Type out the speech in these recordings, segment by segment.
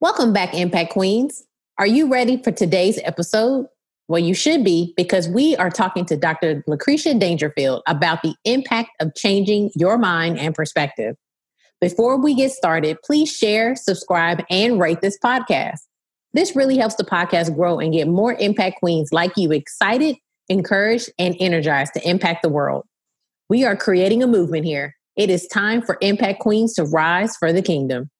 Welcome back, Impact Queens. Are you ready for today's episode? Well, you should be because we are talking to Dr. Lucretia Dangerfield about the impact of changing your mind and perspective. Before we get started, please share, subscribe, and rate this podcast. This really helps the podcast grow and get more impact queens like you excited, encouraged, and energized to impact the world. We are creating a movement here. It is time for impact queens to rise for the kingdom.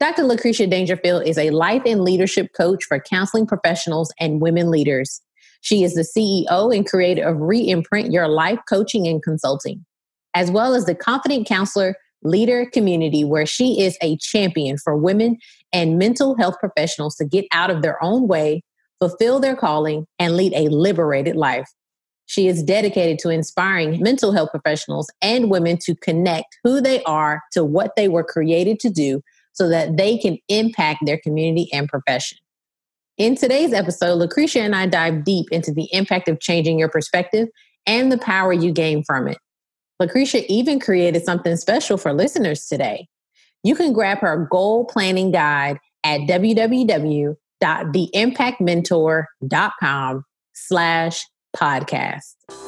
Dr. Lucretia Dangerfield is a life and leadership coach for counseling professionals and women leaders. She is the CEO and creator of Reimprint Your Life Coaching and Consulting, as well as the Confident Counselor Leader Community, where she is a champion for women and mental health professionals to get out of their own way, fulfill their calling, and lead a liberated life. She is dedicated to inspiring mental health professionals and women to connect who they are to what they were created to do so that they can impact their community and profession. In today's episode, Lucretia and I dive deep into the impact of changing your perspective and the power you gain from it. Lucretia even created something special for listeners today. You can grab her goal planning guide at www.theimpactmentor.com slash podcast.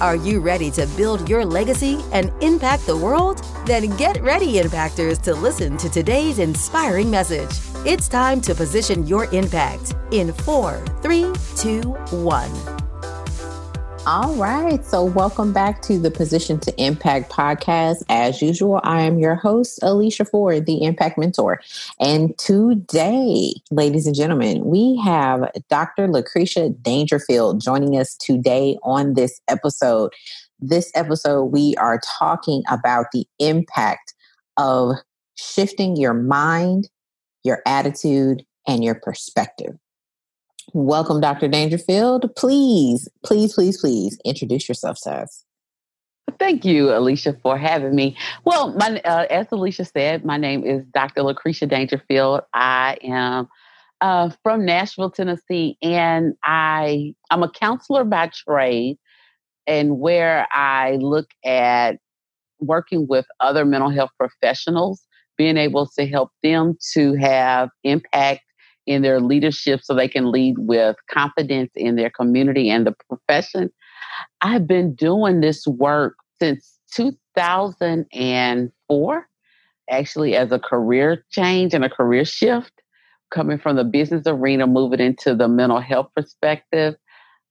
Are you ready to build your legacy and impact the world? Then get ready, Impactors, to listen to today's inspiring message. It's time to position your impact in four, three, two, one. All right. So, welcome back to the Position to Impact podcast. As usual, I am your host, Alicia Ford, the Impact Mentor. And today, ladies and gentlemen, we have Dr. Lucretia Dangerfield joining us today on this episode. This episode, we are talking about the impact of shifting your mind, your attitude, and your perspective. Welcome, Dr. Dangerfield. Please, please, please, please introduce yourself to us. Thank you, Alicia, for having me. Well, my, uh, as Alicia said, my name is Dr. Lucretia Dangerfield. I am uh, from Nashville, Tennessee, and I I'm a counselor by trade, and where I look at working with other mental health professionals, being able to help them to have impact in their leadership so they can lead with confidence in their community and the profession. I've been doing this work since 2004, actually, as a career change and a career shift, coming from the business arena, moving into the mental health perspective,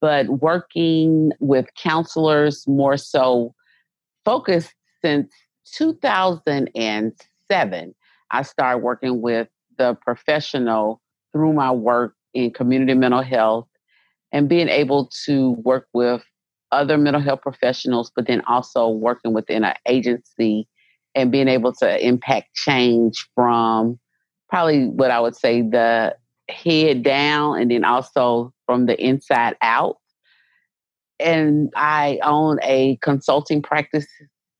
but working with counselors more so focused since 2007. I started working with the professional through my work in community mental health and being able to work with other mental health professionals, but then also working within an agency and being able to impact change from probably what I would say the head down and then also from the inside out. And I own a consulting practice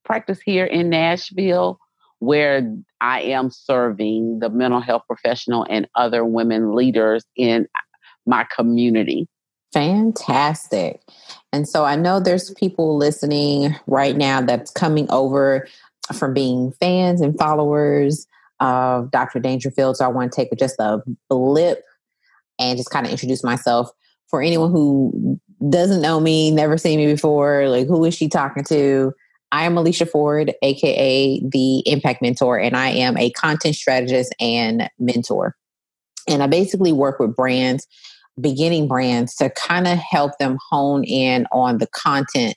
practice here in Nashville where I am serving the mental health professional and other women leaders in my community. Fantastic. And so I know there's people listening right now that's coming over from being fans and followers of Dr. Dangerfield. So I want to take just a blip and just kind of introduce myself. For anyone who doesn't know me, never seen me before, like who is she talking to? I am Alicia Ford, aka the Impact Mentor, and I am a content strategist and mentor. And I basically work with brands, beginning brands, to kind of help them hone in on the content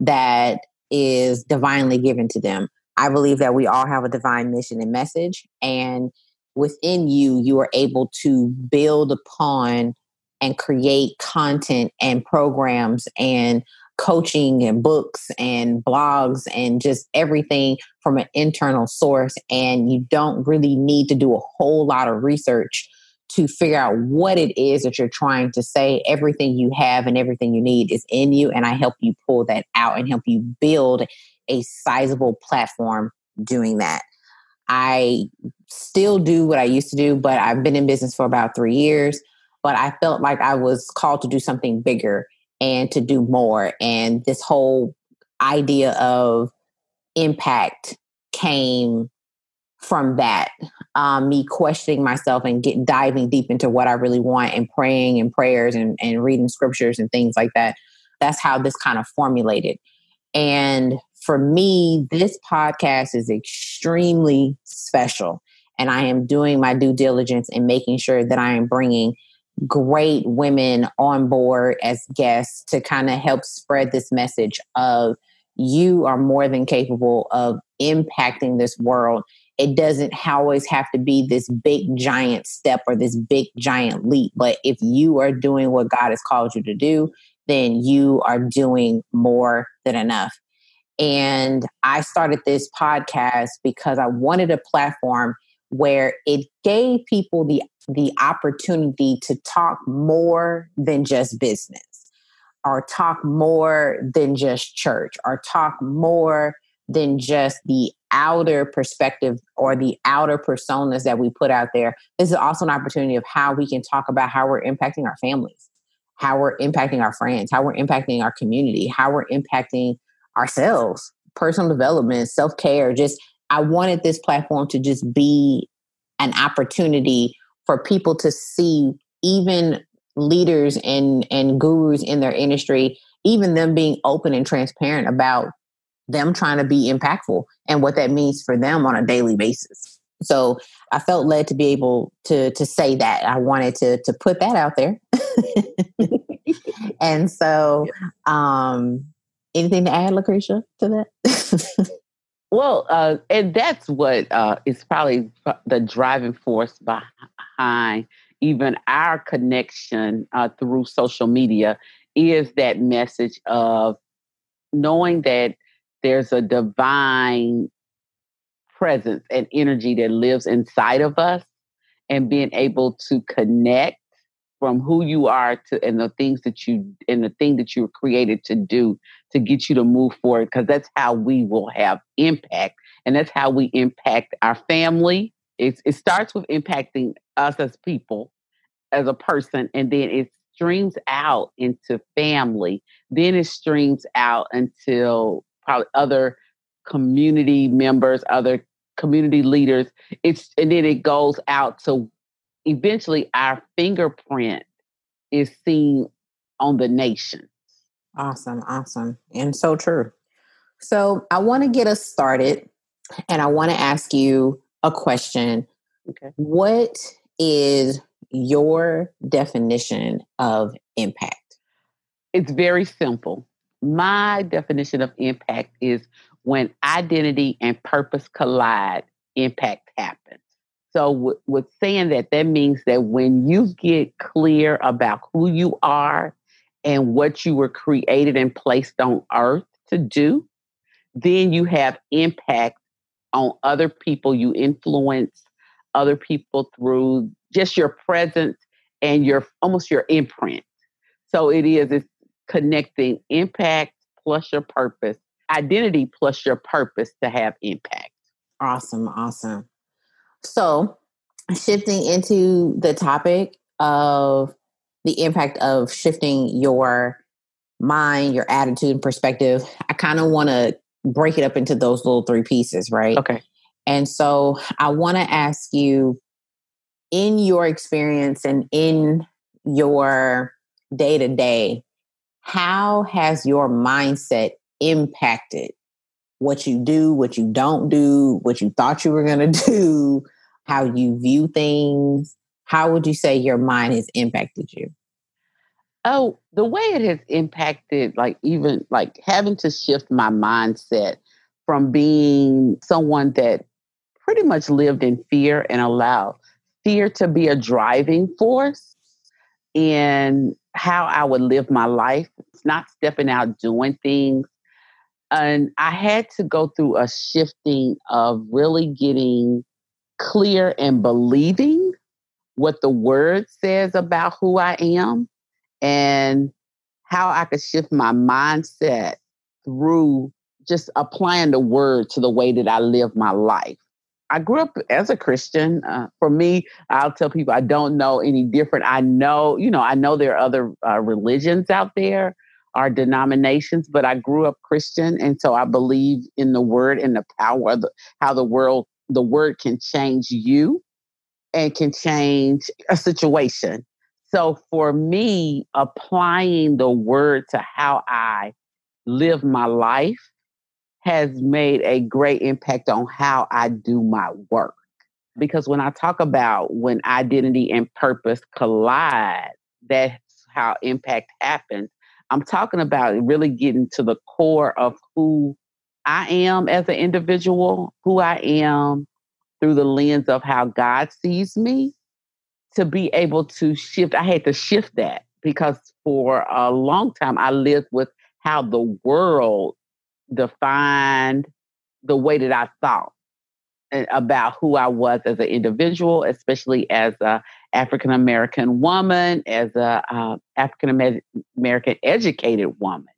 that is divinely given to them. I believe that we all have a divine mission and message, and within you, you are able to build upon and create content and programs and coaching and books and blogs and just everything from an internal source. And you don't really need to do a whole lot of research to figure out what it is that you're trying to say. Everything you have and everything you need is in you. And I help you pull that out and help you build a sizable platform doing that. I still do what I used to do, but I've been in business for about three years. But I felt like I was called to do something bigger and to do more. And this whole idea of impact came from that um, me questioning myself and get diving deep into what i really want and praying and prayers and, and reading scriptures and things like that. That's how this kind of formulated. And for me this podcast is extremely special. And i am doing my due diligence and making sure that i am bringing great women on board as guests to kind of help spread this message of you are more than capable of impacting this world. It doesn't always have to be this big giant step or this big giant leap. But if you are doing what God has called you to do, then you are doing more than enough. And I started this podcast because I wanted a platform where it gave people the the opportunity to talk more than just business or talk more than just church or talk more than just the outer perspective or the outer personas that we put out there. This is also an opportunity of how we can talk about how we're impacting our families, how we're impacting our friends, how we're impacting our community, how we're impacting ourselves, personal development, self care. Just, I wanted this platform to just be an opportunity for people to see even leaders and and gurus in their industry even them being open and transparent about them trying to be impactful and what that means for them on a daily basis. So i felt led to be able to to say that. I wanted to to put that out there. And so um anything to add lucretia to that? Well uh and that's what uh is probably the driving force behind even our connection uh, through social media is that message of knowing that there's a divine presence and energy that lives inside of us and being able to connect from who you are to and the things that you and the thing that you were created to do to get you to move forward because that's how we will have impact and that's how we impact our family it, it starts with impacting us as people, as a person, and then it streams out into family. Then it streams out until probably other community members, other community leaders. It's and then it goes out so eventually our fingerprint is seen on the nation. Awesome, awesome. And so true. So I want to get us started and I want to ask you a question. Okay. What is your definition of impact? It's very simple. My definition of impact is when identity and purpose collide, impact happens. So, with saying that, that means that when you get clear about who you are and what you were created and placed on earth to do, then you have impact on other people. You influence other people through just your presence and your almost your imprint. So it is it's connecting impact plus your purpose, identity plus your purpose to have impact. Awesome, awesome. So shifting into the topic of the impact of shifting your mind, your attitude and perspective, I kind of want to break it up into those little three pieces, right? Okay. And so I want to ask you in your experience and in your day to day, how has your mindset impacted what you do, what you don't do, what you thought you were going to do, how you view things? How would you say your mind has impacted you? Oh, the way it has impacted, like even like having to shift my mindset from being someone that pretty much lived in fear and allowed fear to be a driving force in how I would live my life. It's not stepping out doing things. And I had to go through a shifting of really getting clear and believing what the word says about who I am and how I could shift my mindset through just applying the word to the way that I live my life. I grew up as a Christian. Uh, for me, I'll tell people I don't know any different. I know, you know, I know there are other uh, religions out there, our denominations, but I grew up Christian, and so I believe in the word and the power of the, how the world, the word can change you, and can change a situation. So for me, applying the word to how I live my life has made a great impact on how I do my work. Because when I talk about when identity and purpose collide, that's how impact happens. I'm talking about really getting to the core of who I am as an individual, who I am through the lens of how God sees me, to be able to shift. I had to shift that because for a long time I lived with how the world defined the way that I thought about who I was as an individual, especially as a African American woman, as a uh, African American educated woman.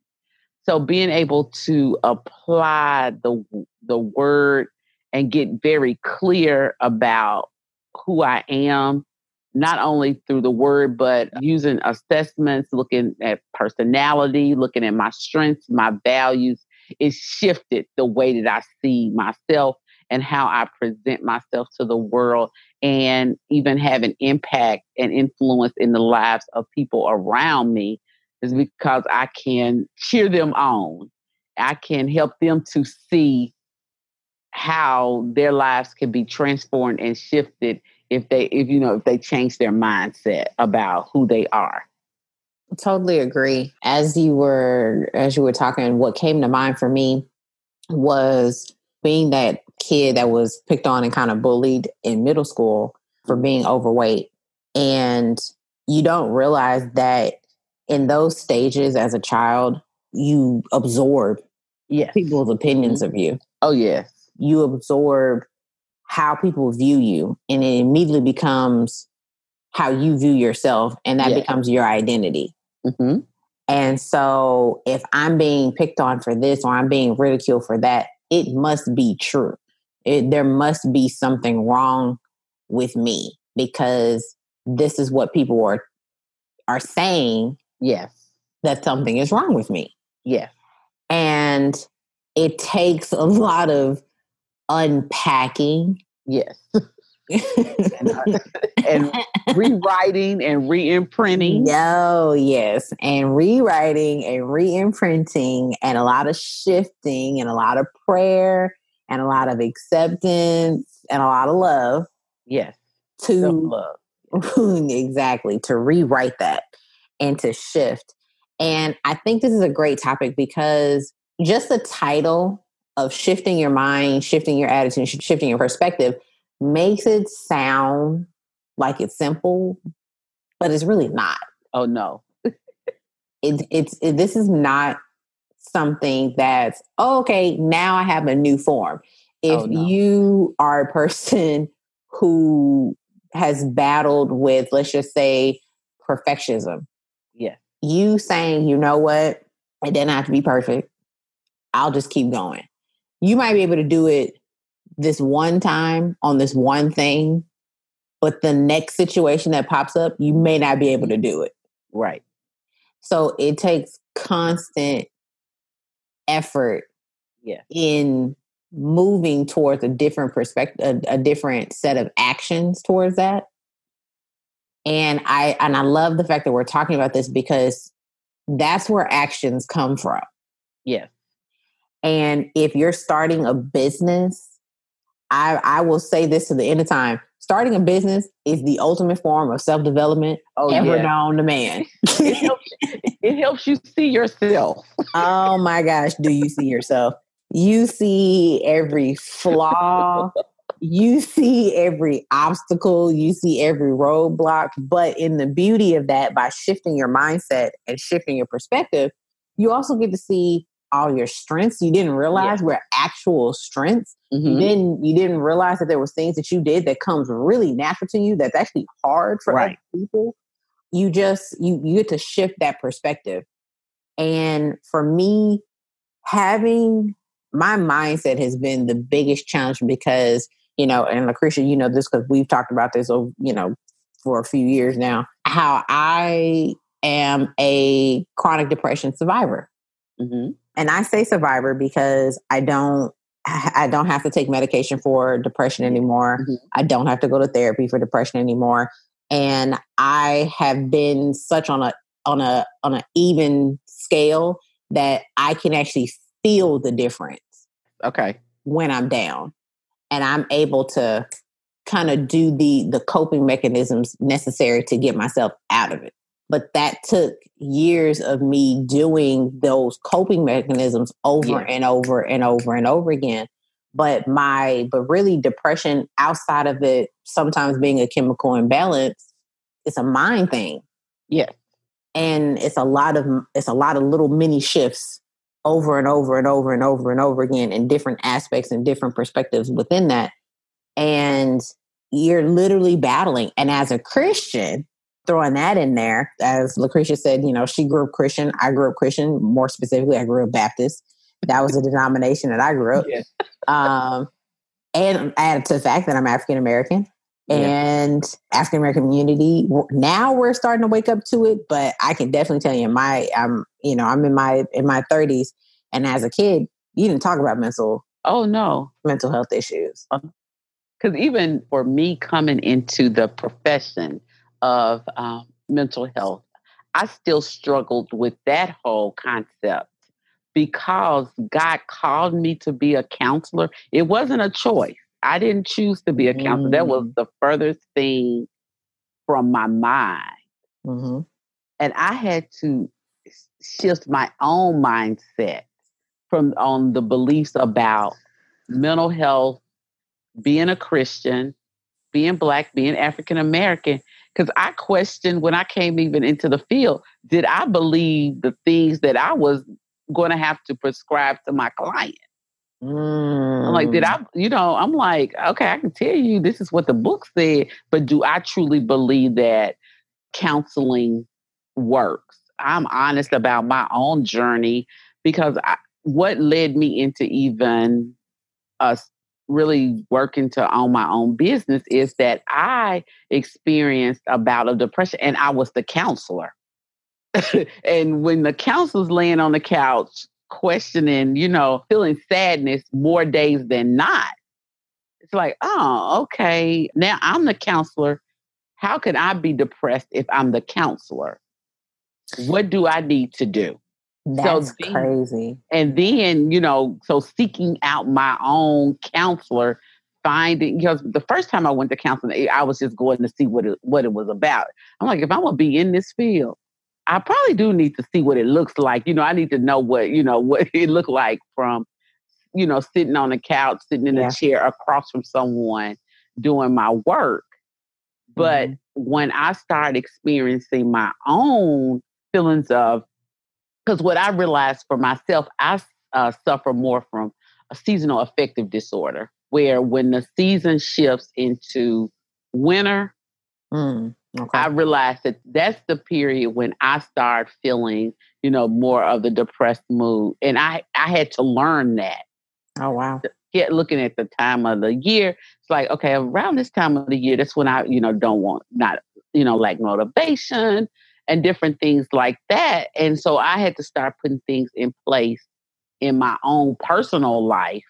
So being able to apply the the word and get very clear about who I am, not only through the word, but using assessments, looking at personality, looking at my strengths, my values, it shifted the way that I see myself and how I present myself to the world and even have an impact and influence in the lives of people around me is because I can cheer them on. I can help them to see how their lives can be transformed and shifted if they if you know if they change their mindset about who they are totally agree. As you were as you were talking, what came to mind for me was being that kid that was picked on and kind of bullied in middle school for being overweight. And you don't realize that in those stages as a child, you absorb yes. people's opinions mm-hmm. of you. Oh, yeah You absorb how people view you, and it immediately becomes how you view yourself, and that yes. becomes your identity. Mm-hmm. And so if I'm being picked on for this or I'm being ridiculed for that, it must be true. It, there must be something wrong with me because this is what people are are saying. Yes, that something is wrong with me. Yes, and it takes a lot of unpacking. Yes, and, uh, and, rewriting and re-imprinting. No, yes, and rewriting and re-imprinting, and a lot of shifting, and a lot of prayer, and a lot of acceptance, and a lot of love. Yes, to love exactly to rewrite that and to shift. And I think this is a great topic because just the title of shifting your mind, shifting your attitude, shifting your perspective makes it sound like it's simple, but it's really not. Oh no. it, it's it, this is not something that's oh, okay. Now I have a new form. If oh, no. you are a person who has battled with, let's just say, perfectionism, yeah, you saying, you know what, it doesn't have to be perfect. I'll just keep going. You might be able to do it this one time on this one thing, but the next situation that pops up, you may not be able to do it. Right. So it takes constant effort yeah. in moving towards a different perspective, a, a different set of actions towards that. And I and I love the fact that we're talking about this because that's where actions come from. Yes. And if you're starting a business I, I will say this to the end of time. Starting a business is the ultimate form of self development oh, ever yeah. known to man. it, helps, it helps you see yourself. oh my gosh, do you see yourself? You see every flaw, you see every obstacle, you see every roadblock. But in the beauty of that, by shifting your mindset and shifting your perspective, you also get to see all your strengths you didn't realize yeah. were actual strengths. Mm-hmm. You didn't you didn't realize that there was things that you did that comes really natural to you that's actually hard for right. other people. You just you you get to shift that perspective. And for me, having my mindset has been the biggest challenge because, you know, and Lucretia, you know this because we've talked about this, over, you know, for a few years now, how I am a chronic depression survivor. Mm-hmm. And I say survivor because I don't I don't have to take medication for depression anymore. Mm-hmm. I don't have to go to therapy for depression anymore. And I have been such on a on a on an even scale that I can actually feel the difference. Okay. When I'm down. And I'm able to kind of do the the coping mechanisms necessary to get myself out of it. But that took years of me doing those coping mechanisms over yeah. and over and over and over again. But my, but really depression outside of it, sometimes being a chemical imbalance, it's a mind thing. Yeah. And it's a lot of, it's a lot of little mini shifts over and over and over and over and over again in different aspects and different perspectives within that. And you're literally battling. And as a Christian, throwing that in there, as Lucretia said, you know, she grew up Christian. I grew up Christian. More specifically, I grew up Baptist. That was a denomination that I grew up. Yeah. Um, and add to the fact that I'm African American and yeah. African American community. Now we're starting to wake up to it, but I can definitely tell you, my I'm you know I'm in my in my 30s, and as a kid, you didn't talk about mental. Oh no, mental health issues. Because even for me coming into the profession, of um, mental health, I still struggled with that whole concept because God called me to be a counselor. It wasn't a choice. I didn't choose to be a counselor. Mm. That was mm. the furthest thing from my mind. Mm-hmm. And I had to shift my own mindset from on the beliefs about mental health, being a Christian, being black, being African American, because I questioned when I came even into the field, did I believe the things that I was going to have to prescribe to my client? Mm. I'm like, did I, mm. you know, I'm like, okay, I can tell you this is what the book said, but do I truly believe that counseling works? I'm honest about my own journey because I, what led me into even us really working to own my own business is that I experienced a bout of depression and I was the counselor. and when the counselor's laying on the couch questioning, you know, feeling sadness more days than not, it's like, oh, okay, now I'm the counselor. How can I be depressed if I'm the counselor? What do I need to do? That's so then, crazy. And then, you know, so seeking out my own counselor, finding because the first time I went to counseling, I was just going to see what it what it was about. I'm like, if I'm gonna be in this field, I probably do need to see what it looks like. You know, I need to know what, you know, what it looked like from, you know, sitting on a couch, sitting in yeah. a chair across from someone doing my work. But mm-hmm. when I started experiencing my own feelings of because what I realized for myself, I uh, suffer more from a seasonal affective disorder, where when the season shifts into winter, mm, okay. I realized that that's the period when I start feeling, you know, more of the depressed mood, and I I had to learn that. Oh wow! Get looking at the time of the year, it's like okay, around this time of the year, that's when I, you know, don't want not, you know, like motivation and different things like that. And so I had to start putting things in place in my own personal life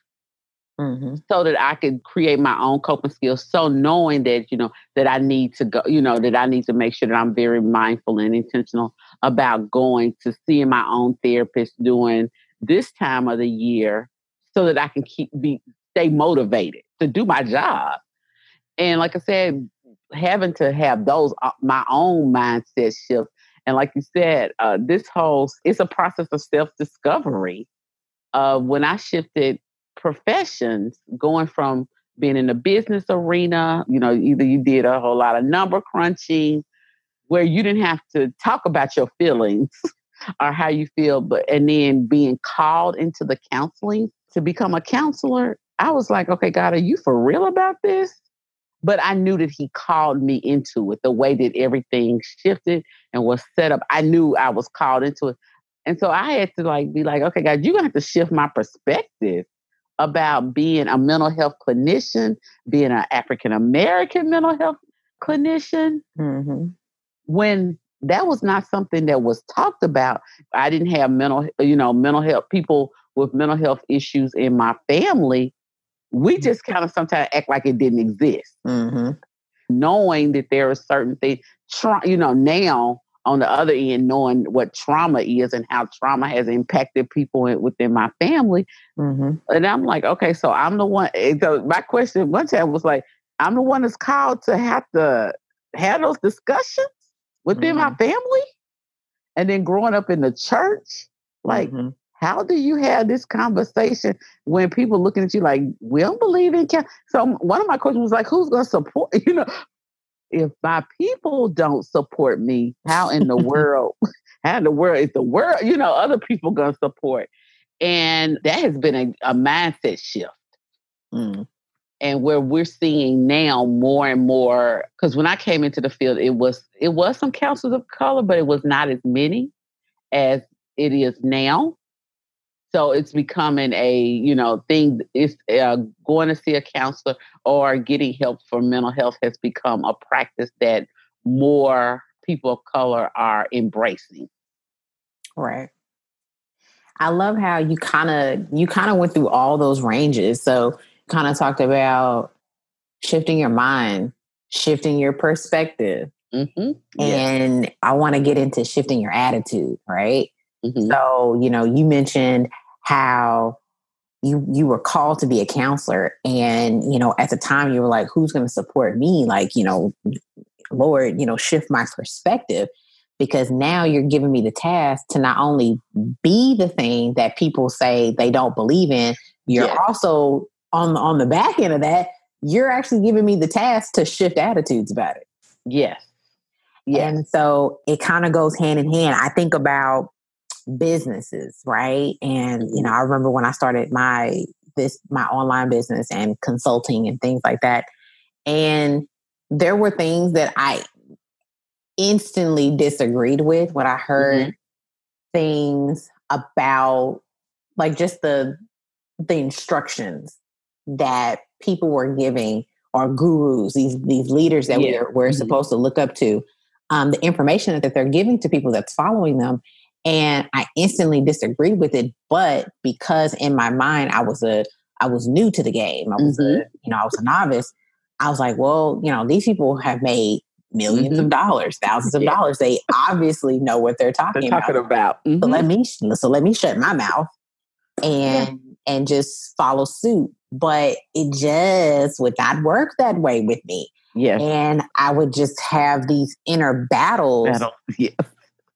mm-hmm. so that I could create my own coping skills. So knowing that, you know, that I need to go, you know, that I need to make sure that I'm very mindful and intentional about going to seeing my own therapist during this time of the year so that I can keep be stay motivated to do my job. And like I said, having to have those uh, my own mindset shifts. And like you said, uh, this whole it's a process of self discovery. Uh, when I shifted professions, going from being in the business arena, you know, either you did a whole lot of number crunching, where you didn't have to talk about your feelings or how you feel, but and then being called into the counseling to become a counselor, I was like, okay, God, are you for real about this? But I knew that He called me into it. The way that everything shifted and was set up, I knew I was called into it. And so I had to like be like, okay, God, you're gonna have to shift my perspective about being a mental health clinician, being an African American mental health clinician. Mm-hmm. When that was not something that was talked about. I didn't have mental, you know, mental health people with mental health issues in my family. We mm-hmm. just kind of sometimes act like it didn't exist, mm-hmm. knowing that there are certain things. Tra- you know, now on the other end, knowing what trauma is and how trauma has impacted people within my family, mm-hmm. and I'm like, okay, so I'm the one. So my question one time was like, I'm the one that's called to have to have those discussions within mm-hmm. my family and then growing up in the church like mm-hmm. How do you have this conversation when people looking at you like we don't believe in camp so one of my questions was like who's going to support you know? If my people don't support me how in the world how in the world is the world you know other people going to support? And that has been a, a mindset shift. Mm. And where we're seeing now more and more because when i came into the field it was it was some counselors of color but it was not as many as it is now so it's becoming a you know thing it's uh, going to see a counselor or getting help for mental health has become a practice that more people of color are embracing right i love how you kind of you kind of went through all those ranges so kind of talked about shifting your mind, shifting your perspective. Mm-hmm. And yeah. I want to get into shifting your attitude, right? Mm-hmm. So, you know, you mentioned how you you were called to be a counselor and you know at the time you were like who's going to support me like you know lord you know shift my perspective because now you're giving me the task to not only be the thing that people say they don't believe in you're yes. also on the, on the back end of that, you're actually giving me the task to shift attitudes about it. Yes. Yeah, And so it kind of goes hand in hand. I think about businesses, right? And you know, I remember when I started my this my online business and consulting and things like that. And there were things that I instantly disagreed with when I heard mm-hmm. things about like just the the instructions that people were giving or gurus, these these leaders that yeah. we're, we're mm-hmm. supposed to look up to, um, the information that they're giving to people that's following them. And I instantly disagreed with it, but because in my mind I was a I was new to the game, I was mm-hmm. a you know I was a novice. I was like, well, you know, these people have made 1000000s mm-hmm. of dollars, thousands of yeah. dollars. They obviously know what they're talking, they're talking about. about. So let mm-hmm. me so let me shut my mouth and yeah. and just follow suit but it just would not work that way with me. Yeah. And I would just have these inner battles Battle. yeah.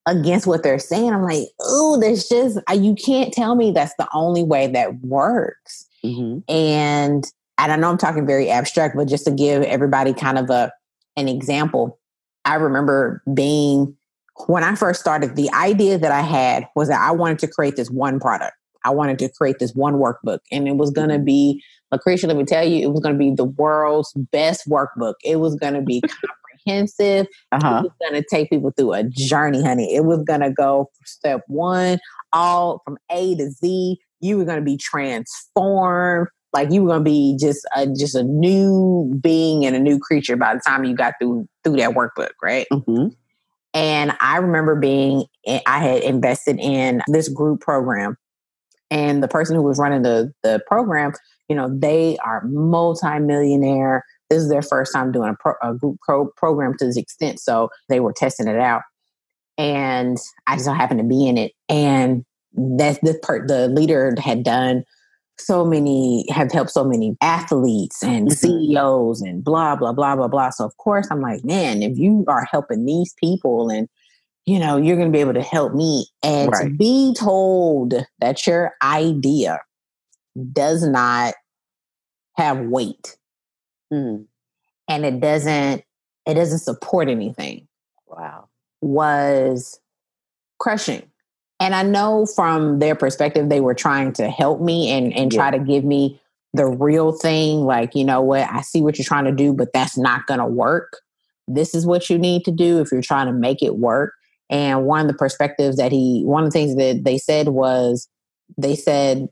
Against what they're saying. I'm like, oh, there's just, you can't tell me that's the only way that works. Mm-hmm. And, and I know I'm talking very abstract, but just to give everybody kind of a an example, I remember being when I first started, the idea that I had was that I wanted to create this one product. I wanted to create this one workbook, and it was going to be Lucretia. Let me tell you, it was going to be the world's best workbook. It was going to be comprehensive. Uh-huh. It was going to take people through a journey, honey. It was going to go step one, all from A to Z. You were going to be transformed. Like you were going to be just a just a new being and a new creature by the time you got through through that workbook, right? Mm-hmm. And I remember being, I had invested in this group program and the person who was running the the program, you know, they are multimillionaire. This is their first time doing a, pro, a group pro, program to this extent, so they were testing it out. And I just happened to be in it, and that the part the leader had done so many have helped so many athletes and mm-hmm. CEOs and blah blah blah blah blah. So of course I'm like, man, if you are helping these people and you know, you're going to be able to help me. And right. to be told that your idea does not have weight mm. and it doesn't it doesn't support anything wow was crushing And I know from their perspective, they were trying to help me and, and yeah. try to give me the real thing. Like, you know what, I see what you're trying to do, but that's not going to work. This is what you need to do if you're trying to make it work. And one of the perspectives that he, one of the things that they said was, they said,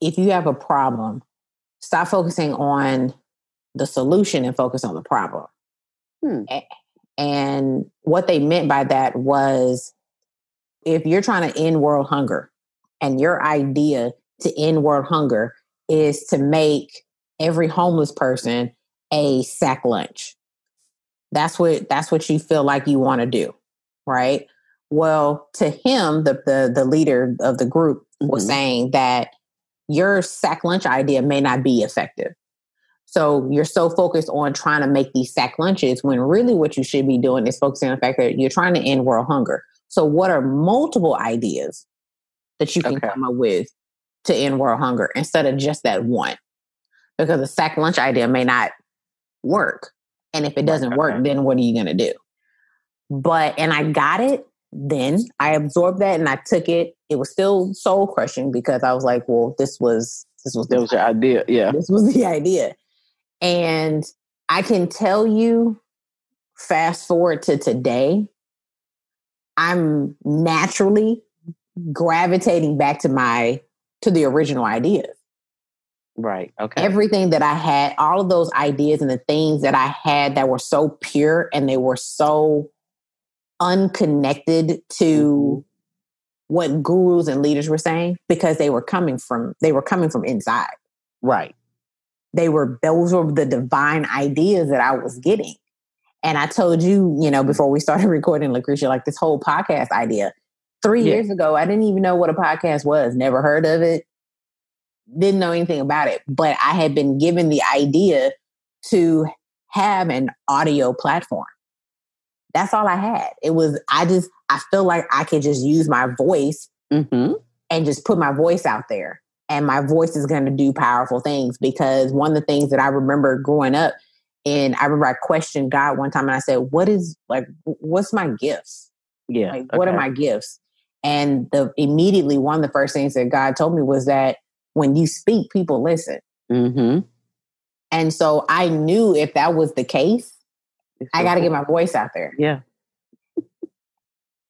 if you have a problem, stop focusing on the solution and focus on the problem. Hmm. And what they meant by that was if you're trying to end world hunger and your idea to end world hunger is to make every homeless person a sack lunch. That's what that's what you feel like you want to do, right? Well, to him, the the, the leader of the group was mm-hmm. saying that your sack lunch idea may not be effective. So you're so focused on trying to make these sack lunches when really what you should be doing is focusing on the fact that you're trying to end world hunger. So what are multiple ideas that you can okay. come up with to end world hunger instead of just that one? Because the sack lunch idea may not work. And if it doesn't okay. work, then what are you going to do? But, and I got it then. I absorbed that and I took it. It was still soul crushing because I was like, well, this was, this was, that was your idea. Yeah. This was the idea. And I can tell you, fast forward to today, I'm naturally gravitating back to my to the original ideas. Right. Okay. Everything that I had, all of those ideas and the things that I had that were so pure and they were so unconnected to mm-hmm. what gurus and leaders were saying because they were coming from they were coming from inside. Right. They were those were the divine ideas that I was getting. And I told you, you know, before we started recording, Lucretia, like this whole podcast idea. Three yeah. years ago, I didn't even know what a podcast was, never heard of it, didn't know anything about it. But I had been given the idea to have an audio platform. That's all I had. It was, I just, I feel like I could just use my voice mm-hmm. and just put my voice out there. And my voice is going to do powerful things because one of the things that I remember growing up and I remember I questioned God one time and I said, What is like, what's my gifts? Yeah. Like, what are my gifts? And the immediately one of the first things that God told me was that when you speak, people listen. Mm-hmm. And so I knew if that was the case, I got to get my voice out there. Yeah.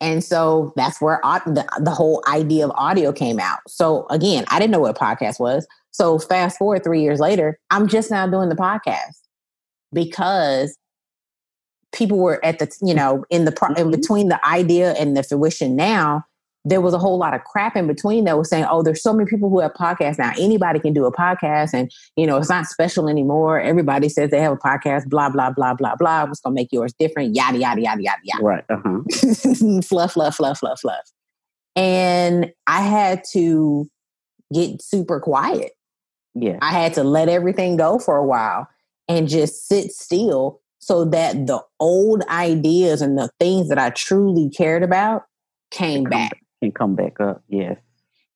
And so that's where the, the whole idea of audio came out. So again, I didn't know what podcast was. So fast forward three years later, I'm just now doing the podcast because people were at the you know in the mm-hmm. in between the idea and the fruition now there was a whole lot of crap in between that was saying oh there's so many people who have podcasts. Now anybody can do a podcast and you know it's not special anymore. Everybody says they have a podcast blah blah blah blah blah. What's going to make yours different? Yada yada yada yada yada. Right uh-huh. fluff fluff fluff fluff fluff. And i had to get super quiet. Yeah. I had to let everything go for a while and just sit still so that the old ideas and the things that I truly cared about came back. Can come back up, yes.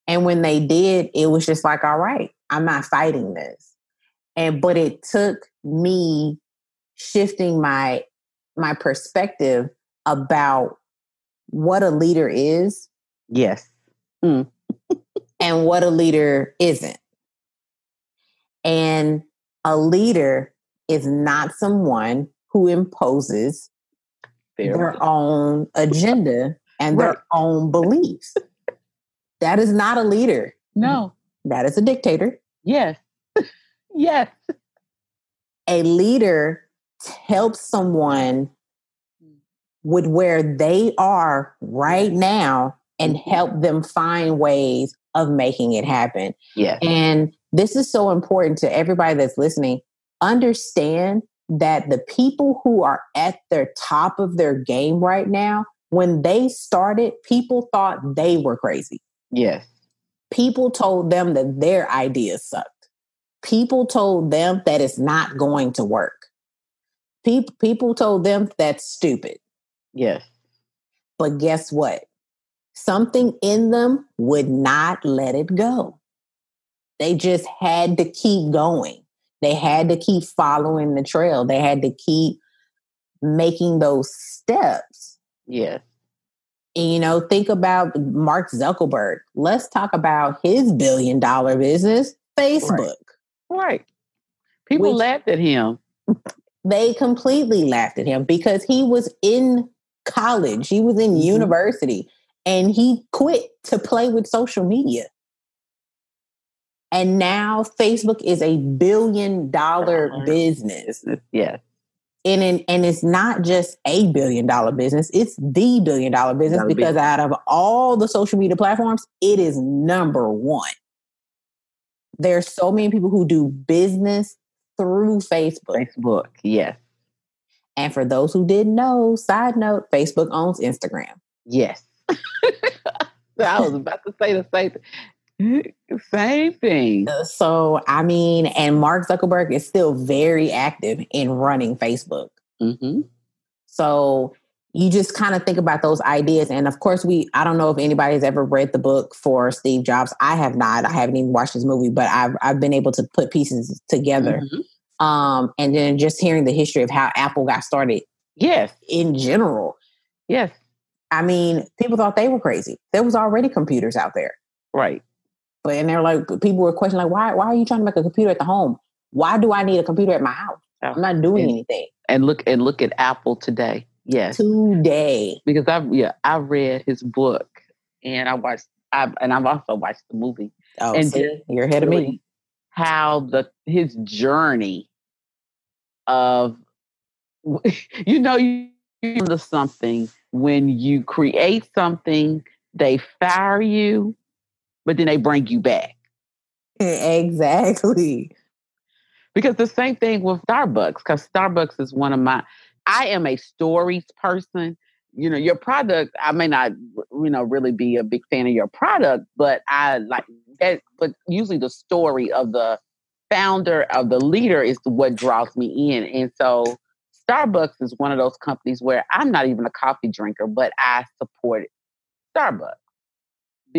And when they did, it was just like, all right, I'm not fighting this. And but it took me shifting my my perspective about what a leader is. Yes. Mm. and what a leader isn't. And a leader is not someone who imposes Fair their own agenda and right. their own beliefs. that is not a leader. No. That is a dictator. Yes. yes. A leader helps someone with where they are right now and mm-hmm. help them find ways of making it happen. Yeah. And this is so important to everybody that's listening understand that the people who are at their top of their game right now, when they started, people thought they were crazy. Yes. People told them that their ideas sucked. People told them that it's not going to work. People, people told them that's stupid. Yes. But guess what? Something in them would not let it go. They just had to keep going. They had to keep following the trail. They had to keep making those steps. Yes. And, you know, think about Mark Zuckerberg. Let's talk about his billion dollar business, Facebook. Right. right. People Which, laughed at him. They completely laughed at him because he was in college, he was in mm-hmm. university, and he quit to play with social media. And now Facebook is a billion dollar business. Yes. And, in, and it's not just a billion dollar business, it's the billion dollar business because be. out of all the social media platforms, it is number one. There's so many people who do business through Facebook. Facebook, yes. And for those who didn't know, side note, Facebook owns Instagram. Yes. I was about to say the same thing. Same thing. Uh, so, I mean, and Mark Zuckerberg is still very active in running Facebook. Mm-hmm. So, you just kind of think about those ideas. And of course, we, I don't know if anybody's ever read the book for Steve Jobs. I have not. I haven't even watched this movie, but I've, I've been able to put pieces together. Mm-hmm. Um, and then just hearing the history of how Apple got started. Yes. In general. Yes. I mean, people thought they were crazy. There was already computers out there. Right. But and they're like people were questioning like why why are you trying to make a computer at the home? Why do I need a computer at my house? Oh, I'm not doing and, anything. And look and look at Apple today. Yes. Today. Because I yeah, I read his book and I watched I and I've also watched the movie. Oh, and see, you're ahead of me. How the his journey of you know you into something when you create something, they fire you but then they bring you back. Exactly. Because the same thing with Starbucks, because Starbucks is one of my, I am a stories person. You know, your product, I may not, you know, really be a big fan of your product, but I like that. But usually the story of the founder, of the leader is what draws me in. And so Starbucks is one of those companies where I'm not even a coffee drinker, but I support Starbucks.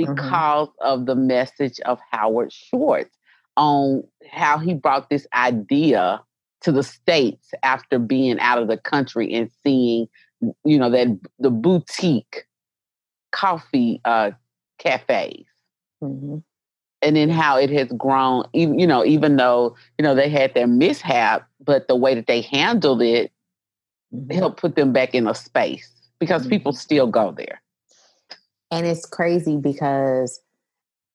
Mm-hmm. because mm-hmm. of the message of Howard Schultz on how he brought this idea to the states after being out of the country and seeing, you know, that the boutique coffee uh, cafes. Mm-hmm. And then how it has grown, even you know, even though you know they had their mishap, but the way that they handled it mm-hmm. helped put them back in a space because people mm-hmm. still go there. And it's crazy because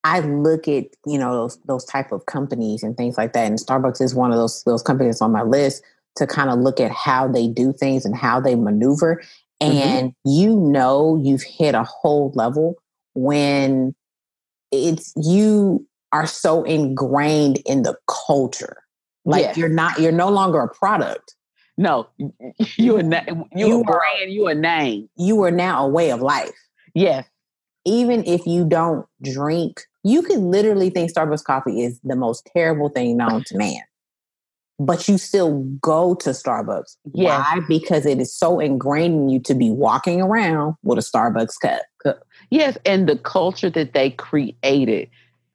I look at, you know, those those type of companies and things like that. And Starbucks is one of those those companies on my list to kind of look at how they do things and how they maneuver. Mm-hmm. And mm-hmm. you know you've hit a whole level when it's you are so ingrained in the culture. Like yes. you're not you're no longer a product. No, you a na- you, you a brand, you a name. You are now a way of life. Yes even if you don't drink, you could literally think Starbucks coffee is the most terrible thing known to man. But you still go to Starbucks. Yes. Why? Because it is so ingrained in you to be walking around with a Starbucks cup. Yes, and the culture that they created.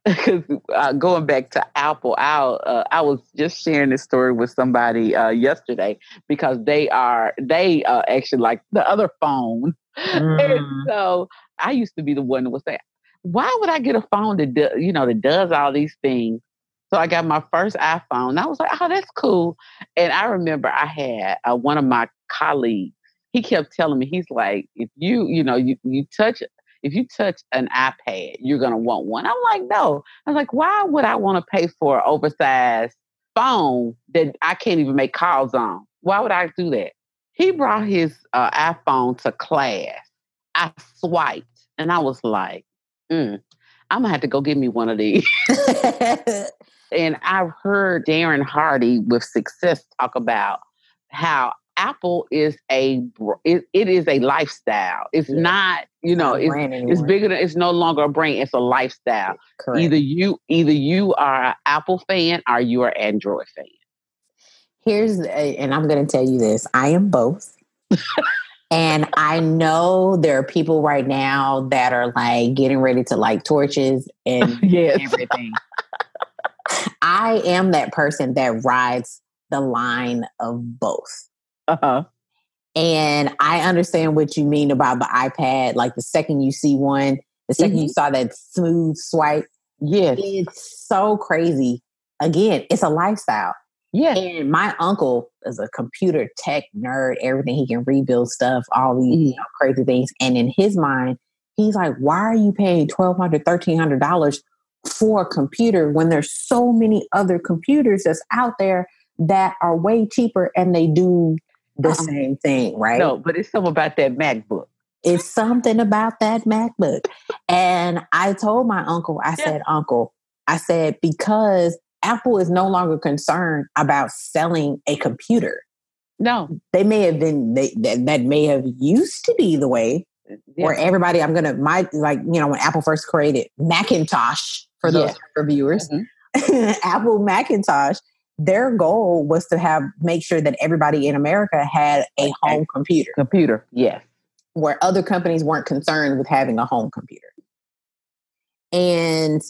Because uh, going back to Apple, I, uh, I was just sharing this story with somebody uh, yesterday because they are they uh, actually like the other phone, mm. and so I used to be the one that would say, "Why would I get a phone that do, you know that does all these things?" So I got my first iPhone. And I was like, "Oh, that's cool." And I remember I had uh, one of my colleagues. He kept telling me, he's like, "If you, you know, you you touch." If you touch an iPad, you're gonna want one. I'm like, no. I was like, why would I want to pay for an oversized phone that I can't even make calls on? Why would I do that? He brought his uh, iPhone to class I swiped and I was like, mm, I'm gonna have to go get me one of these. and I've heard Darren Hardy with success talk about how Apple is a it, it is a lifestyle. It's yeah. not you know it's, it's bigger than it's no longer a brand. It's a lifestyle. Correct. Either you either you are an Apple fan or you are Android fan. Here's and I'm going to tell you this. I am both. And I know there are people right now that are like getting ready to light torches and yes. everything. I am that person that rides the line of both. Uh-huh. And I understand what you mean about the iPad. Like the second you see one, the 2nd mm-hmm. you saw that smooth swipe. Yes. It's so crazy. Again, it's a lifestyle. Yeah. And my uncle is a computer tech nerd, everything he can rebuild stuff, all these mm-hmm. you know, crazy things. And in his mind, he's like, why are you paying $1,200, $1,300 for a computer when there's so many other computers that's out there that are way cheaper and they do the uh same thing, right? No, but it's something about that MacBook. It's something about that MacBook. And I told my uncle, I yeah. said, Uncle, I said, because Apple is no longer concerned about selling a computer. No, they may have been. They, that, that may have used to be the way yeah. where everybody. I'm gonna my like you know when Apple first created Macintosh for those yeah. reviewers, mm-hmm. Apple Macintosh. Their goal was to have make sure that everybody in America had a home computer. Computer, yes. Where other companies weren't concerned with having a home computer. And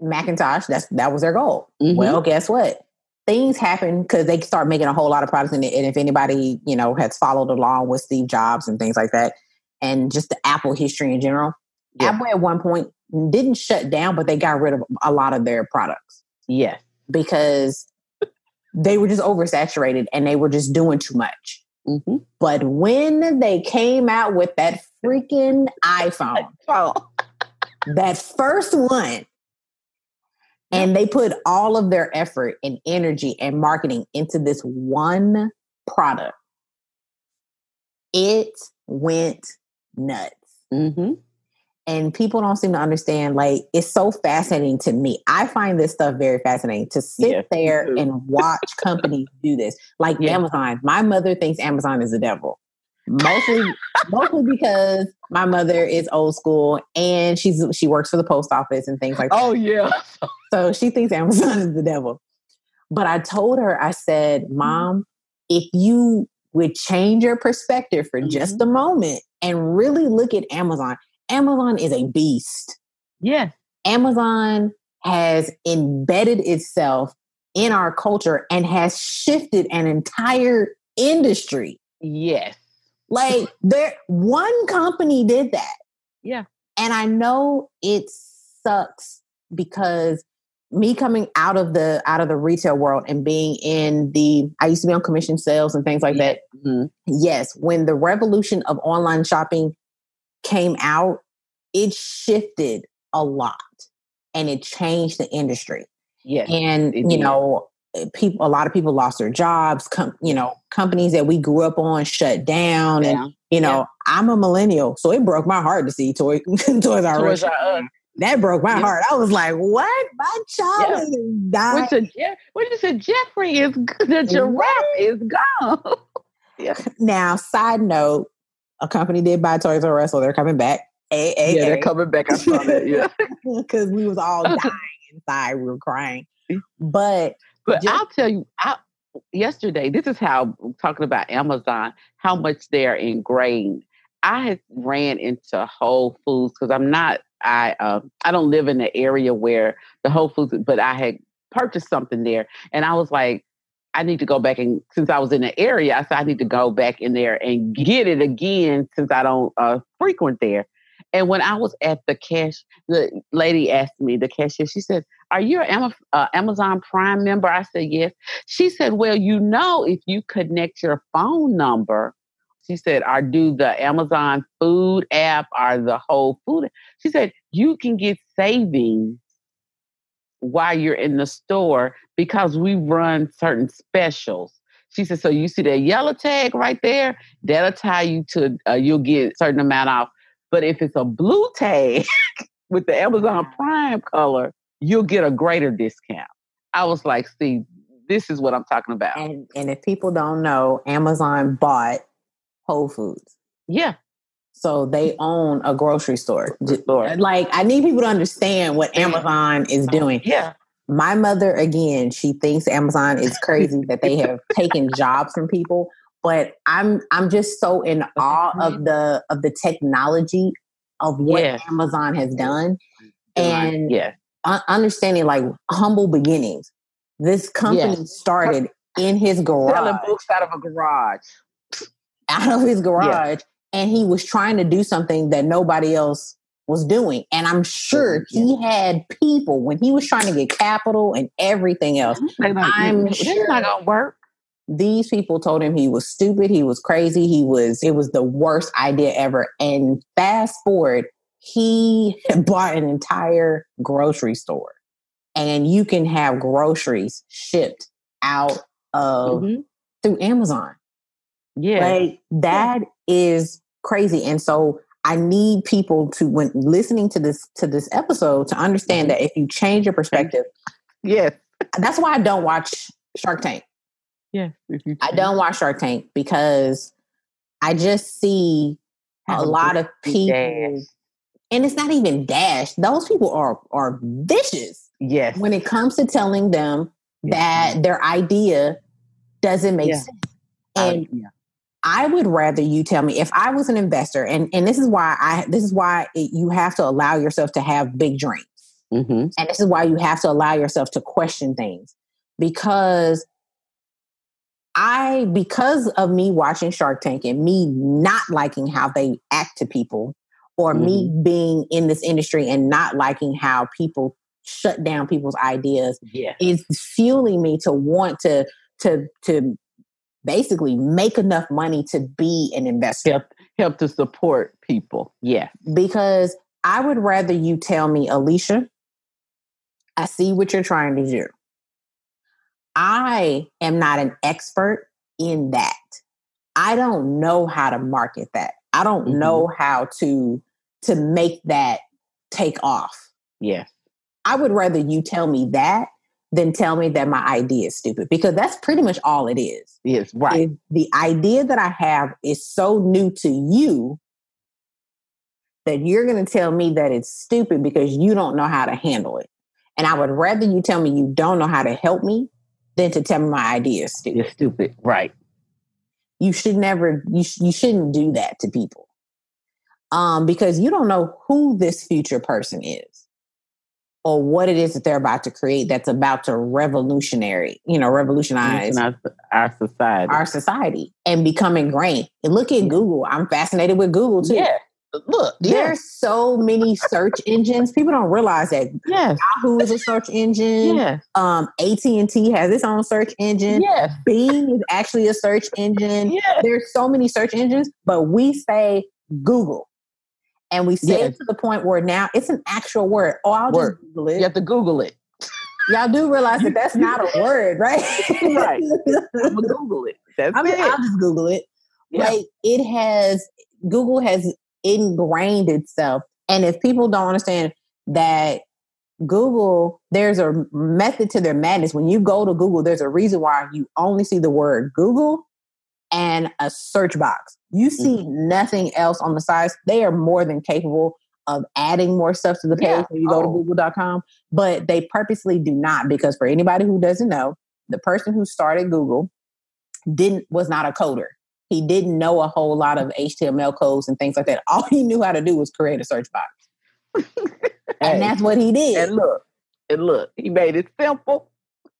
Macintosh, that's that was their goal. Mm-hmm. Well, guess what? Things happen because they start making a whole lot of products, and, and if anybody you know has followed along with Steve Jobs and things like that, and just the Apple history in general, yeah. Apple at one point didn't shut down, but they got rid of a lot of their products. Yes, because they were just oversaturated and they were just doing too much. Mm-hmm. But when they came out with that freaking iPhone, that first one, and they put all of their effort and energy and marketing into this one product. It went nuts. Mm-hmm. And people don't seem to understand. Like, it's so fascinating to me. I find this stuff very fascinating to sit yeah, there and watch companies do this. Like yeah. Amazon. My mother thinks Amazon is the devil mostly mostly because my mother is old school and she's she works for the post office and things like that. Oh yeah. So she thinks Amazon is the devil. But I told her, I said, mm-hmm. Mom, if you would change your perspective for mm-hmm. just a moment and really look at Amazon, Amazon is a beast. Yeah. Amazon has embedded itself in our culture and has shifted an entire industry. Yes. Like there one company did that. Yeah. And I know it sucks because me coming out of the out of the retail world and being in the I used to be on commission sales and things like yeah. that. Mm-hmm. Yes, when the revolution of online shopping came out, it shifted a lot and it changed the industry. Yeah. And you know, eh, people a lot of people lost their jobs com- you know companies that we grew up on shut down yeah. and you know yeah. i'm a millennial so it broke my heart to see toy toys r us that broke my yeah. heart i was like what my child yeah. died what you, what you said Geoffrey is the giraffe is gone yeah. now side note a company did buy toys r us so they're coming back. A- a- yeah they're coming back. I saw that yeah. Because we was all dying inside. We were crying. But but Just, I'll tell you, I, yesterday, this is how talking about Amazon, how much they're ingrained. I had ran into Whole Foods because I'm not, I uh, I don't live in the area where the Whole Foods, but I had purchased something there, and I was like, I need to go back and since I was in the area, I said I need to go back in there and get it again since I don't uh, frequent there. And when I was at the cash, the lady asked me, the cashier, she said, Are you an uh, Amazon Prime member? I said, Yes. She said, Well, you know, if you connect your phone number, she said, or do the Amazon food app or the whole food. She said, You can get savings while you're in the store because we run certain specials. She said, so you see that yellow tag right there? That'll tie you to, uh, you'll get a certain amount off but if it's a blue tag with the Amazon Prime color, you'll get a greater discount. I was like, see, this is what I'm talking about. And, and if people don't know, Amazon bought Whole Foods. Yeah. So they own a grocery store. Like, I need people to understand what Amazon is oh, doing. Yeah. My mother, again, she thinks Amazon is crazy that they have taken jobs from people but I'm I'm just so in awe of the of the technology of what yes. Amazon has done, and yeah, understanding like humble beginnings. This company yes. started in his garage, selling books out of a garage. out of his garage and he was trying to do something that nobody else was doing. And I'm sure he had people when he was trying to get capital and everything else. I'm sure not gonna work. These people told him he was stupid, he was crazy, he was it was the worst idea ever. And fast forward, he bought an entire grocery store. And you can have groceries shipped out of mm-hmm. through Amazon. Yeah. Like that is crazy. And so I need people to when listening to this to this episode to understand mm-hmm. that if you change your perspective, yes. That's why I don't watch Shark Tank. Yeah. I don't watch Shark Tank because I just see a lot of people dash. and it's not even dash. Those people are are vicious. Yes. When it comes to telling them that their idea doesn't make yeah. sense. And yeah. I would rather you tell me if I was an investor, and and this is why I this is why it, you have to allow yourself to have big dreams, mm-hmm. and this is why you have to allow yourself to question things because I because of me watching Shark Tank and me not liking how they act to people, or mm-hmm. me being in this industry and not liking how people shut down people's ideas, yeah. is fueling me to want to to to basically make enough money to be an investor. Help, help to support people. Yeah. Because I would rather you tell me, Alicia, I see what you're trying to do. I am not an expert in that. I don't know how to market that. I don't mm-hmm. know how to to make that take off. Yeah. I would rather you tell me that than tell me that my idea is stupid because that's pretty much all it is. Yes, right. If the idea that I have is so new to you that you're going to tell me that it's stupid because you don't know how to handle it. And I would rather you tell me you don't know how to help me than to tell me my idea is stupid. You're stupid, right? You should never. You sh- you shouldn't do that to people, um, because you don't know who this future person is or what it is that they're about to create that's about to revolutionary, you know, revolutionize our society. Our society and become ingrained. And look at Google. I'm fascinated with Google too. Yeah. Look, yeah. there's so many search engines. People don't realize that. Yes. Yahoo is a search engine. Yeah. Um, AT&T has its own search engine. Yes. Bing is actually a search engine. Yes. There's so many search engines, but we say Google. And we say it to the point where now it's an actual word. Oh, I'll word. just Google it. You have to Google it. Y'all do realize that that's not a word, right? right. I'm gonna Google it. That's I mean, it. I'll just Google it. Yeah. Like it has Google has ingrained itself. And if people don't understand that Google, there's a method to their madness. When you go to Google, there's a reason why you only see the word Google and a search box. You see mm-hmm. nothing else on the sides. They are more than capable of adding more stuff to the page yeah. when you go oh. to google.com, but they purposely do not because for anybody who doesn't know, the person who started Google didn't was not a coder. He didn't know a whole lot of HTML codes and things like that. All he knew how to do was create a search box. and that's what he did. And look, and look, he made it simple.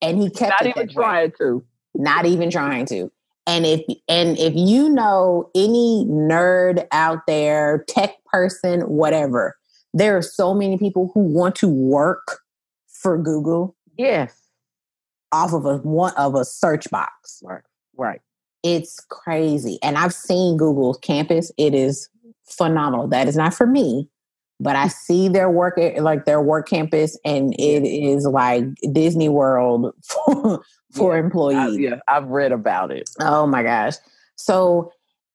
And he kept not even trying to. Not even trying to. And if and if you know any nerd out there, tech person, whatever, there are so many people who want to work for Google. Yes. Off of a one of a search box. Right. Right. It's crazy. And I've seen Google's campus. It is phenomenal. That is not for me, but I see their work eh, like their work campus and it is like Disney World for, for yeah, employees. I, yeah, I've read about it. Oh my gosh. So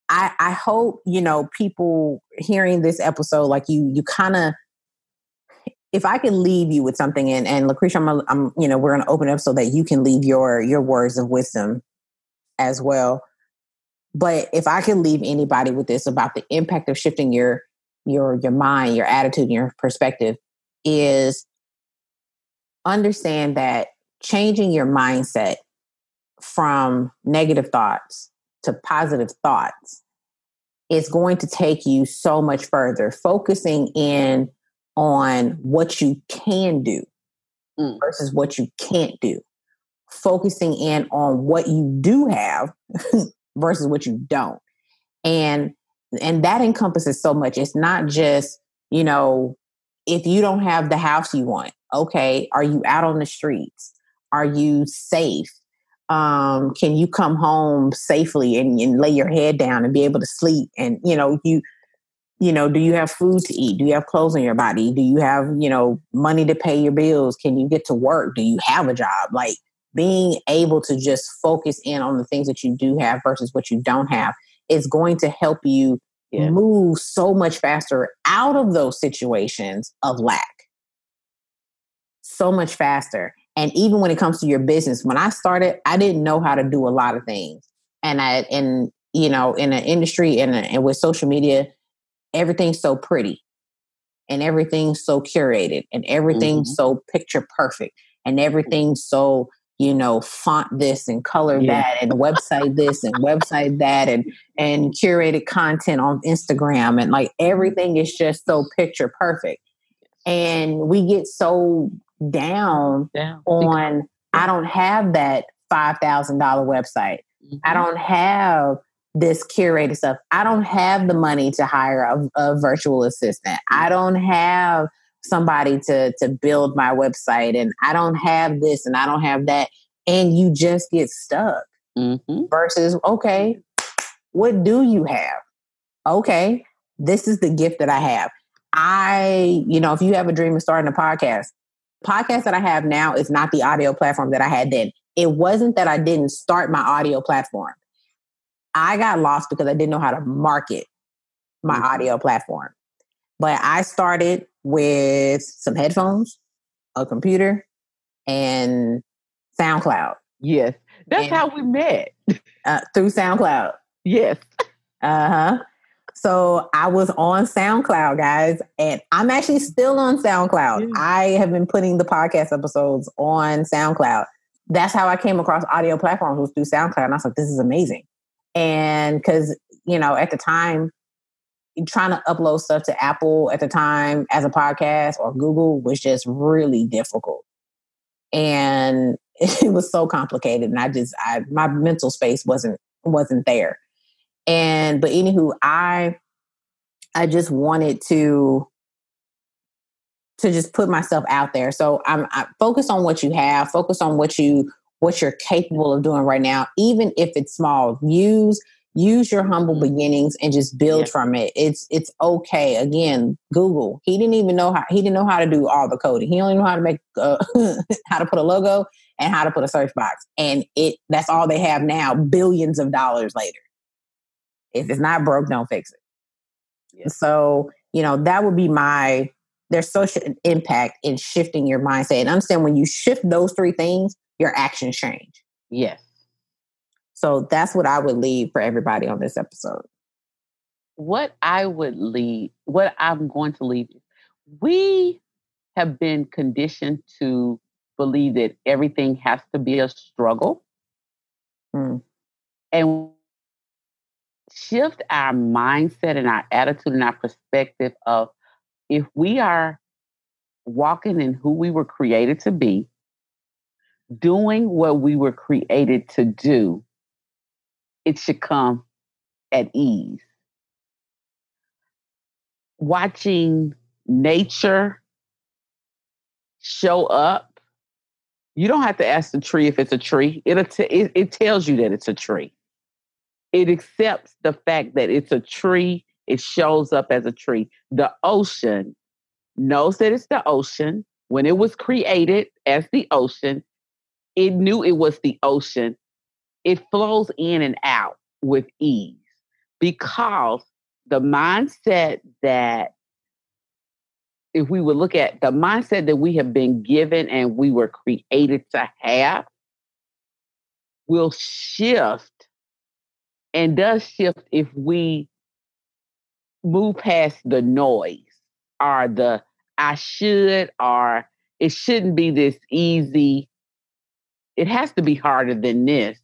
I I hope, you know, people hearing this episode like you you kind of if I can leave you with something and and Lucretia I'm, I'm you know, we're going to open up so that you can leave your your words of wisdom as well. But if I can leave anybody with this about the impact of shifting your your your mind, your attitude, your perspective is understand that changing your mindset from negative thoughts to positive thoughts is going to take you so much further. Focusing in on what you can do mm. versus what you can't do. Focusing in on what you do have versus what you don't. And and that encompasses so much. It's not just, you know, if you don't have the house you want, okay, are you out on the streets? Are you safe? Um, can you come home safely and, and lay your head down and be able to sleep? And, you know, you you know, do you have food to eat? Do you have clothes on your body? Do you have, you know, money to pay your bills? Can you get to work? Do you have a job? Like being able to just focus in on the things that you do have versus what you don't have is going to help you yeah. move so much faster out of those situations of lack. So much faster. And even when it comes to your business, when I started, I didn't know how to do a lot of things. And I, and, you know, in an industry and, and with social media, everything's so pretty and everything's so curated and everything's mm-hmm. so picture perfect and everything's so you know font this and color yeah. that and website this and website that and and curated content on instagram and like everything is just so picture perfect and we get so down, down. on i don't have that $5000 website mm-hmm. i don't have this curated stuff. I don't have the money to hire a, a, virtual assistant. I don't have somebody to to build my website, and I don't have this, and I don't have that, and you just get stuck. Mm-hmm. Versus, okay, what do you have? Okay, this is the gift that I have. I, you know, if you have a dream of starting a podcast, podcast that I have now is not the audio platform that I had then. It wasn't that I didn't start my audio platform I got lost because I didn't know how to market my mm-hmm. audio platform. But I started with some headphones, a computer, and SoundCloud. Yes. That's and, how we met. Uh, through SoundCloud. Yes. Uh huh. So I was on SoundCloud, guys, and I'm actually still on SoundCloud. I have been putting the podcast episodes on SoundCloud. That's how I came across audio platforms was through SoundCloud. And I was like, this is amazing. And because, you know, at the time, trying to upload stuff to Apple at the time as a podcast or Google was just really difficult. And it was so complicated. And I just, I, my mental space wasn't, wasn't there. And, but anywho, I, I just wanted to, to just put myself out there. So I'm I focus on what you have, focus on what you what you're capable of doing right now, even if it's small. Use use your humble mm-hmm. beginnings and just build yeah. from it. It's it's okay. Again, Google. He didn't even know how he didn't know how to do all the coding. He only knew how to make uh, how to put a logo and how to put a search box. And it that's all they have now. Billions of dollars later. If it's not broke, don't fix it. Yeah. So you know that would be my there's social impact in shifting your mindset and understand when you shift those three things your actions change. Yes. So that's what I would leave for everybody on this episode. What I would leave, what I'm going to leave, we have been conditioned to believe that everything has to be a struggle. Mm. And shift our mindset and our attitude and our perspective of if we are walking in who we were created to be, doing what we were created to do, it should come at ease. Watching nature show up, you don't have to ask the tree if it's a tree. It'll t- it, it tells you that it's a tree. It accepts the fact that it's a tree. It shows up as a tree. The ocean knows that it's the ocean. When it was created as the ocean, it knew it was the ocean. It flows in and out with ease because the mindset that if we would look at the mindset that we have been given and we were created to have will shift and does shift if we move past the noise or the I should or it shouldn't be this easy it has to be harder than this.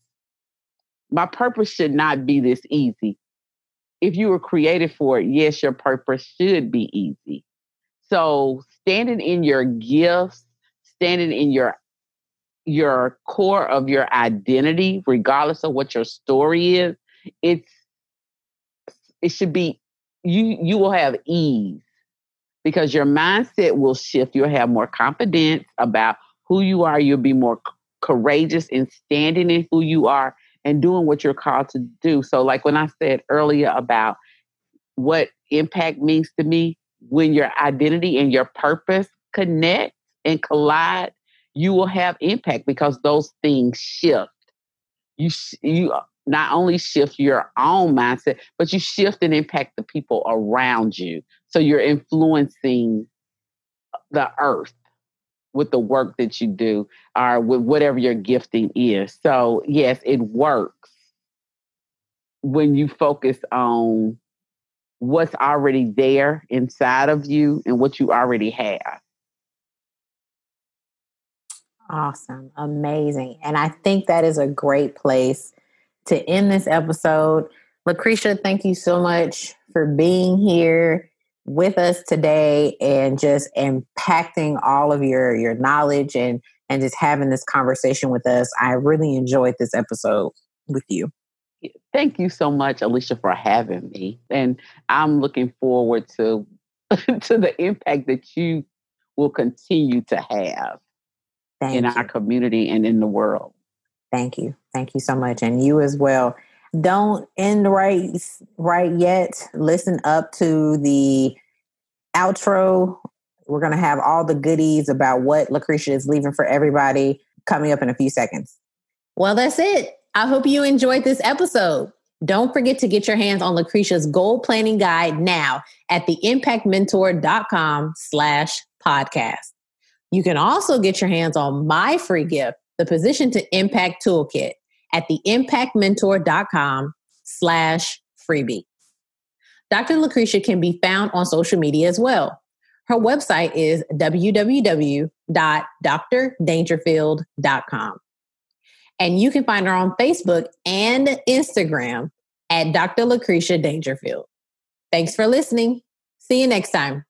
My purpose should not be this easy. If you were created for it, yes, your purpose should be easy. So standing in your gifts, standing in your your core of your identity, regardless of what your story is, it's it should be you you will have ease because your mindset will shift. You'll have more confidence about who you are. You'll be more courageous in standing in who you are and doing what you're called to do. So, like when I said earlier about what impact means to me, when your identity and your purpose connect and collide, you will have impact because those things shift. You you not only shift your own mindset, but you shift and impact the people around you. So you're influencing the earth with the work that you do or with whatever your gifting is. So, yes, it works when you focus on what's already there inside of you and what you already have. Awesome. Amazing. And I think that is a great place to end this episode. Lucretia, thank you so much for being here with us today and just impacting all of your your knowledge and and just having this conversation with us. I really enjoyed this episode with you. Thank you so much, Alicia, for having me. And I'm looking forward to to the impact that you will continue to have Thank in you. our community and in the world. Thank you. Thank you so much. And you as well. Don't end right right yet. Listen up to the outro. We're gonna have all the goodies about what Lucretia is leaving for everybody coming up in a few seconds. Well, that's it. I hope you enjoyed this episode. Don't forget to get your hands on Lucretia's goal planning guide now at theimpactmentor.com slash podcast. You can also get your hands on my free gift, the Position to Impact Toolkit at theimpactmentor.com slash freebie. Dr. Lucretia can be found on social media as well. Her website is www.drdangerfield.com. And you can find her on Facebook and Instagram at Dr. Lucretia Dangerfield. Thanks for listening. See you next time.